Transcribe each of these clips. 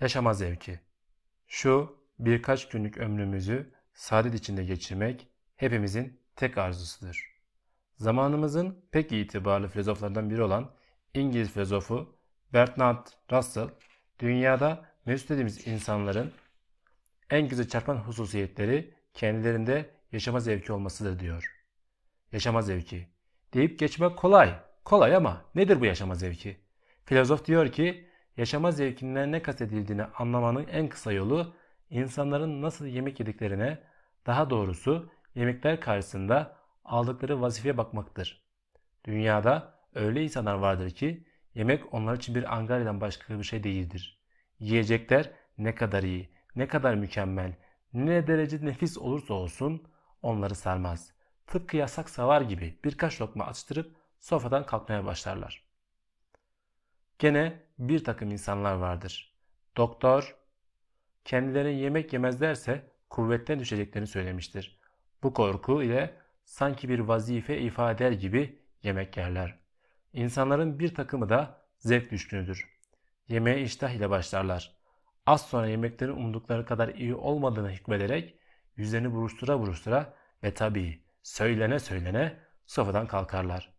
Yaşama zevki. Şu birkaç günlük ömrümüzü saadet içinde geçirmek hepimizin tek arzusudur. Zamanımızın pek itibarlı filozoflardan biri olan İngiliz filozofu Bertrand Russell, dünyada mevcut dediğimiz insanların en güzel çarpan hususiyetleri kendilerinde yaşama zevki olmasıdır diyor. Yaşama zevki. Deyip geçmek kolay. Kolay ama nedir bu yaşama zevki? Filozof diyor ki yaşama zevkinden ne kastedildiğini anlamanın en kısa yolu insanların nasıl yemek yediklerine, daha doğrusu yemekler karşısında aldıkları vazifeye bakmaktır. Dünyada öyle insanlar vardır ki yemek onlar için bir angaryadan başka bir şey değildir. Yiyecekler ne kadar iyi, ne kadar mükemmel, ne derece nefis olursa olsun onları sarmaz. Tıpkı yasak savar gibi birkaç lokma atıştırıp sofradan kalkmaya başlarlar. Gene bir takım insanlar vardır. Doktor, kendilerine yemek yemezlerse kuvvetten düşeceklerini söylemiştir. Bu korku ile sanki bir vazife ifade eder gibi yemek yerler. İnsanların bir takımı da zevk düşkünüdür. Yemeğe iştah ile başlarlar. Az sonra yemeklerin umdukları kadar iyi olmadığını hükmederek yüzlerini buruştura buruştura ve tabii söylene söylene sofradan kalkarlar.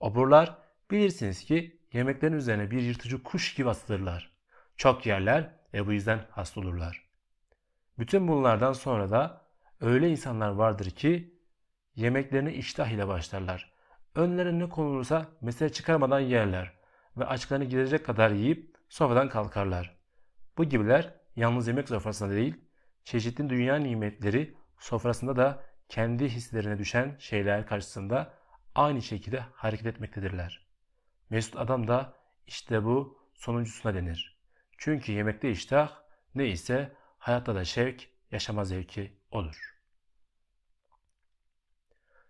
Oburlar bilirsiniz ki yemeklerin üzerine bir yırtıcı kuş gibi asılırlar. Çok yerler ve bu yüzden hasta olurlar. Bütün bunlardan sonra da öyle insanlar vardır ki yemeklerini iştah ile başlarlar. Önlerine ne konulursa mesele çıkarmadan yerler ve açlarını giderecek kadar yiyip sofradan kalkarlar. Bu gibiler yalnız yemek sofrasında değil, çeşitli dünya nimetleri sofrasında da kendi hislerine düşen şeyler karşısında aynı şekilde hareket etmektedirler. Mesut adam da işte bu sonuncusuna denir. Çünkü yemekte iştah neyse hayatta da şevk, yaşama zevki olur.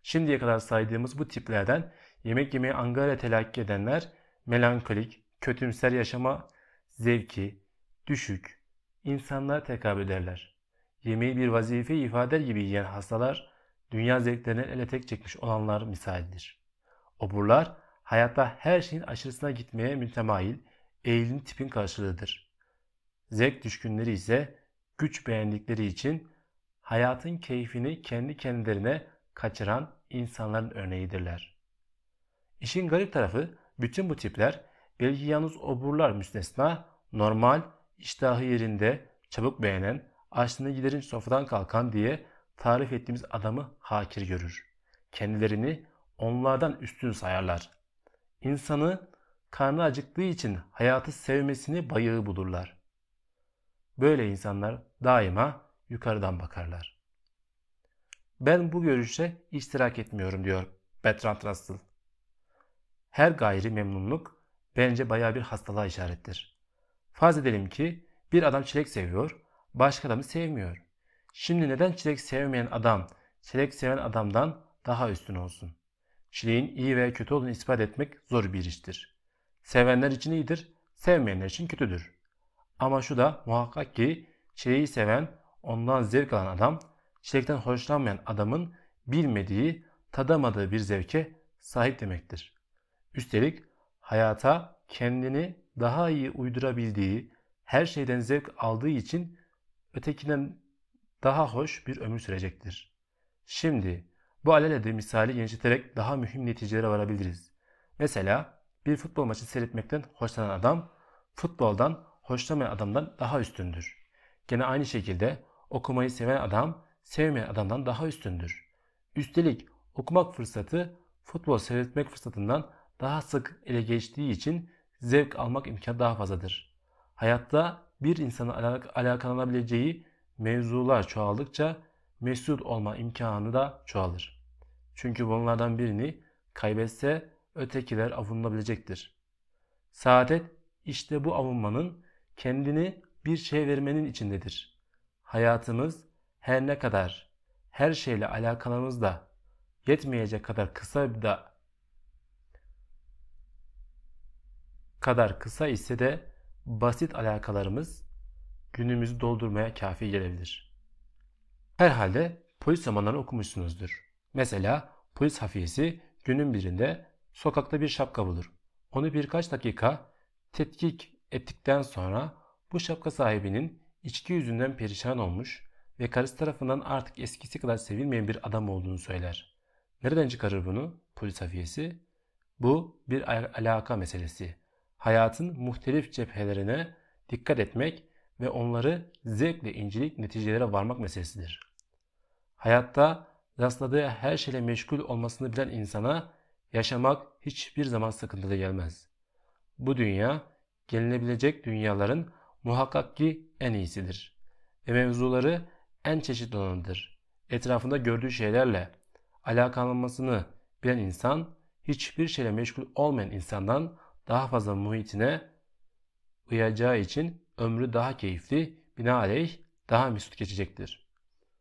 Şimdiye kadar saydığımız bu tiplerden yemek yemeyi angarya telakki edenler melankolik, kötümser yaşama zevki, düşük, insanlara tekabül ederler. Yemeği bir vazife ifade gibi yiyen hastalar dünya zevklerinden ele tek çekmiş olanlar misalidir. Oburlar hayatta her şeyin aşırısına gitmeye mütemayil, eğilim tipin karşılığıdır. Zevk düşkünleri ise güç beğendikleri için hayatın keyfini kendi kendilerine kaçıran insanların örneğidirler. İşin garip tarafı bütün bu tipler belki yalnız oburlar müstesna normal, iştahı yerinde, çabuk beğenen, açlığını giderin sofradan kalkan diye tarif ettiğimiz adamı hakir görür. Kendilerini onlardan üstün sayarlar. İnsanı karnı acıktığı için hayatı sevmesini bayığı bulurlar. Böyle insanlar daima yukarıdan bakarlar. Ben bu görüşe iştirak etmiyorum diyor Bertrand Russell. Her gayri memnunluk bence baya bir hastalığa işarettir. Farz edelim ki bir adam çilek seviyor, başka adamı sevmiyor. Şimdi neden çilek sevmeyen adam çilek seven adamdan daha üstün olsun? Çileğin iyi veya kötü olduğunu ispat etmek zor bir iştir. Sevenler için iyidir, sevmeyenler için kötüdür. Ama şu da muhakkak ki çileği seven, ondan zevk alan adam, çilekten hoşlanmayan adamın bilmediği, tadamadığı bir zevke sahip demektir. Üstelik hayata kendini daha iyi uydurabildiği, her şeyden zevk aldığı için ötekinden daha hoş bir ömür sürecektir. Şimdi bu alelade misali genişleterek daha mühim neticelere varabiliriz. Mesela bir futbol maçı seyretmekten hoşlanan adam futboldan hoşlanmayan adamdan daha üstündür. Gene aynı şekilde okumayı seven adam sevmeyen adamdan daha üstündür. Üstelik okumak fırsatı futbol seyretmek fırsatından daha sık ele geçtiği için zevk almak imkanı daha fazladır. Hayatta bir insanın alak alakalanabileceği mevzular çoğaldıkça mesut olma imkanı da çoğalır. Çünkü bunlardan birini kaybetse ötekiler avunabilecektir. Saadet işte bu avunmanın kendini bir şey vermenin içindedir. Hayatımız her ne kadar her şeyle alakamızda yetmeyecek kadar kısa da kadar kısa ise de basit alakalarımız günümüzü doldurmaya kafi gelebilir. Herhalde polis romanlarını okumuşsunuzdur. Mesela polis hafiyesi günün birinde sokakta bir şapka bulur. Onu birkaç dakika tetkik ettikten sonra Bu şapka sahibinin içki yüzünden perişan olmuş ve karısı tarafından artık eskisi kadar sevilmeyen bir adam olduğunu söyler. Nereden çıkarır bunu polis hafiyesi? Bu bir alaka meselesi. Hayatın muhtelif cephelerine dikkat etmek ve onları zevkle inceleyip neticelere varmak meselesidir. Hayatta rastladığı her şeyle meşgul olmasını bilen insana yaşamak hiçbir zaman sıkıntılı gelmez. Bu dünya gelinebilecek dünyaların muhakkak ki en iyisidir. Ve mevzuları en çeşitli olanıdır. Etrafında gördüğü şeylerle alakalanmasını bilen insan hiçbir şeyle meşgul olmayan insandan daha fazla muhitine uyacağı için ömrü daha keyifli, binaenaleyh daha mesut geçecektir.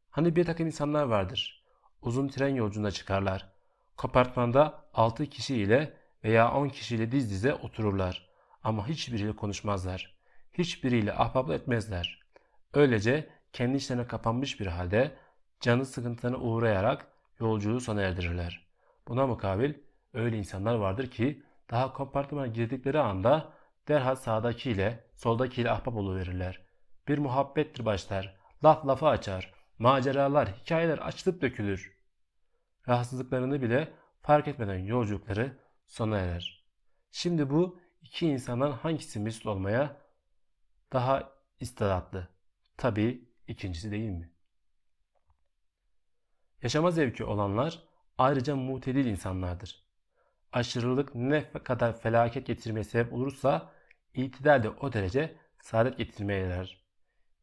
Hani bir takım insanlar vardır. Uzun tren yolculuğuna çıkarlar. Kompartmanda 6 kişi ile veya 10 kişiyle diz dize otururlar. Ama hiçbiriyle konuşmazlar. Hiçbiriyle ahbaplık etmezler. Öylece kendi işlerine kapanmış bir halde canı sıkıntılarına uğrayarak yolculuğu sona erdirirler. Buna mukabil öyle insanlar vardır ki daha kompartmana girdikleri anda derhal sağdakiyle soldakiyle ahbap verirler. Bir muhabbettir başlar. Laf lafı açar. Maceralar, hikayeler açılıp dökülür. Rahatsızlıklarını bile fark etmeden yolculukları sona erer. Şimdi bu iki insandan hangisi mesut olmaya daha istidatlı? Tabii ikincisi değil mi? Yaşama zevki olanlar ayrıca mutedil insanlardır. Aşırılık ne kadar felaket getirmeye sebep olursa itidal de o derece saadet getirmeye yarar.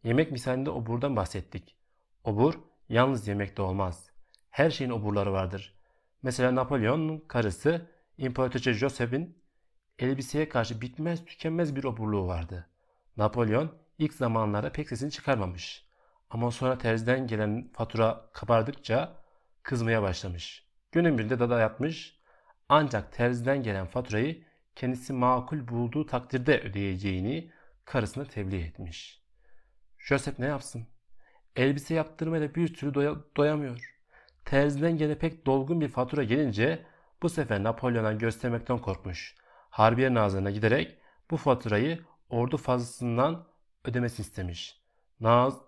Yemek misalinde oburdan bahsettik. Obur yalnız yemekte olmaz. Her şeyin oburları vardır. Mesela Napolyon'un karısı İmparatoriçe Joseph'in elbiseye karşı bitmez tükenmez bir oburluğu vardı. Napolyon ilk zamanlarda pek sesini çıkarmamış. Ama sonra terziden gelen fatura kabardıkça kızmaya başlamış. Günün birinde dada yatmış ancak terziden gelen faturayı kendisi makul bulduğu takdirde ödeyeceğini karısına tebliğ etmiş. Joseph ne yapsın? Elbise yaptırmaya bir türlü doya, doyamıyor. Terziden gene pek dolgun bir fatura gelince bu sefer Napolyon'a göstermekten korkmuş. Harbiye nazırına giderek bu faturayı ordu fazlasından ödemesi istemiş. Naz,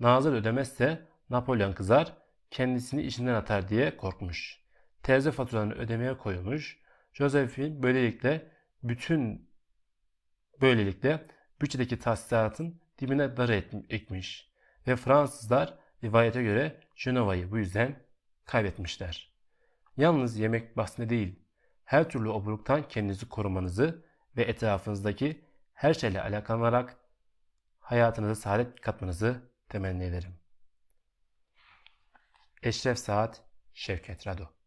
nazır ödemezse Napolyon kızar, kendisini işinden atar diye korkmuş. Terzi faturanı ödemeye koyulmuş. Josephine böylelikle bütün böylelikle bütçedeki tahsilatın dibine dar etmiş ve Fransızlar rivayete göre Genova'yı bu yüzden kaybetmişler. Yalnız yemek bahsine değil, her türlü oburluktan kendinizi korumanızı ve etrafınızdaki her şeyle alakalanarak hayatınıza saadet katmanızı temenni ederim. Eşref Saat Şevket Rado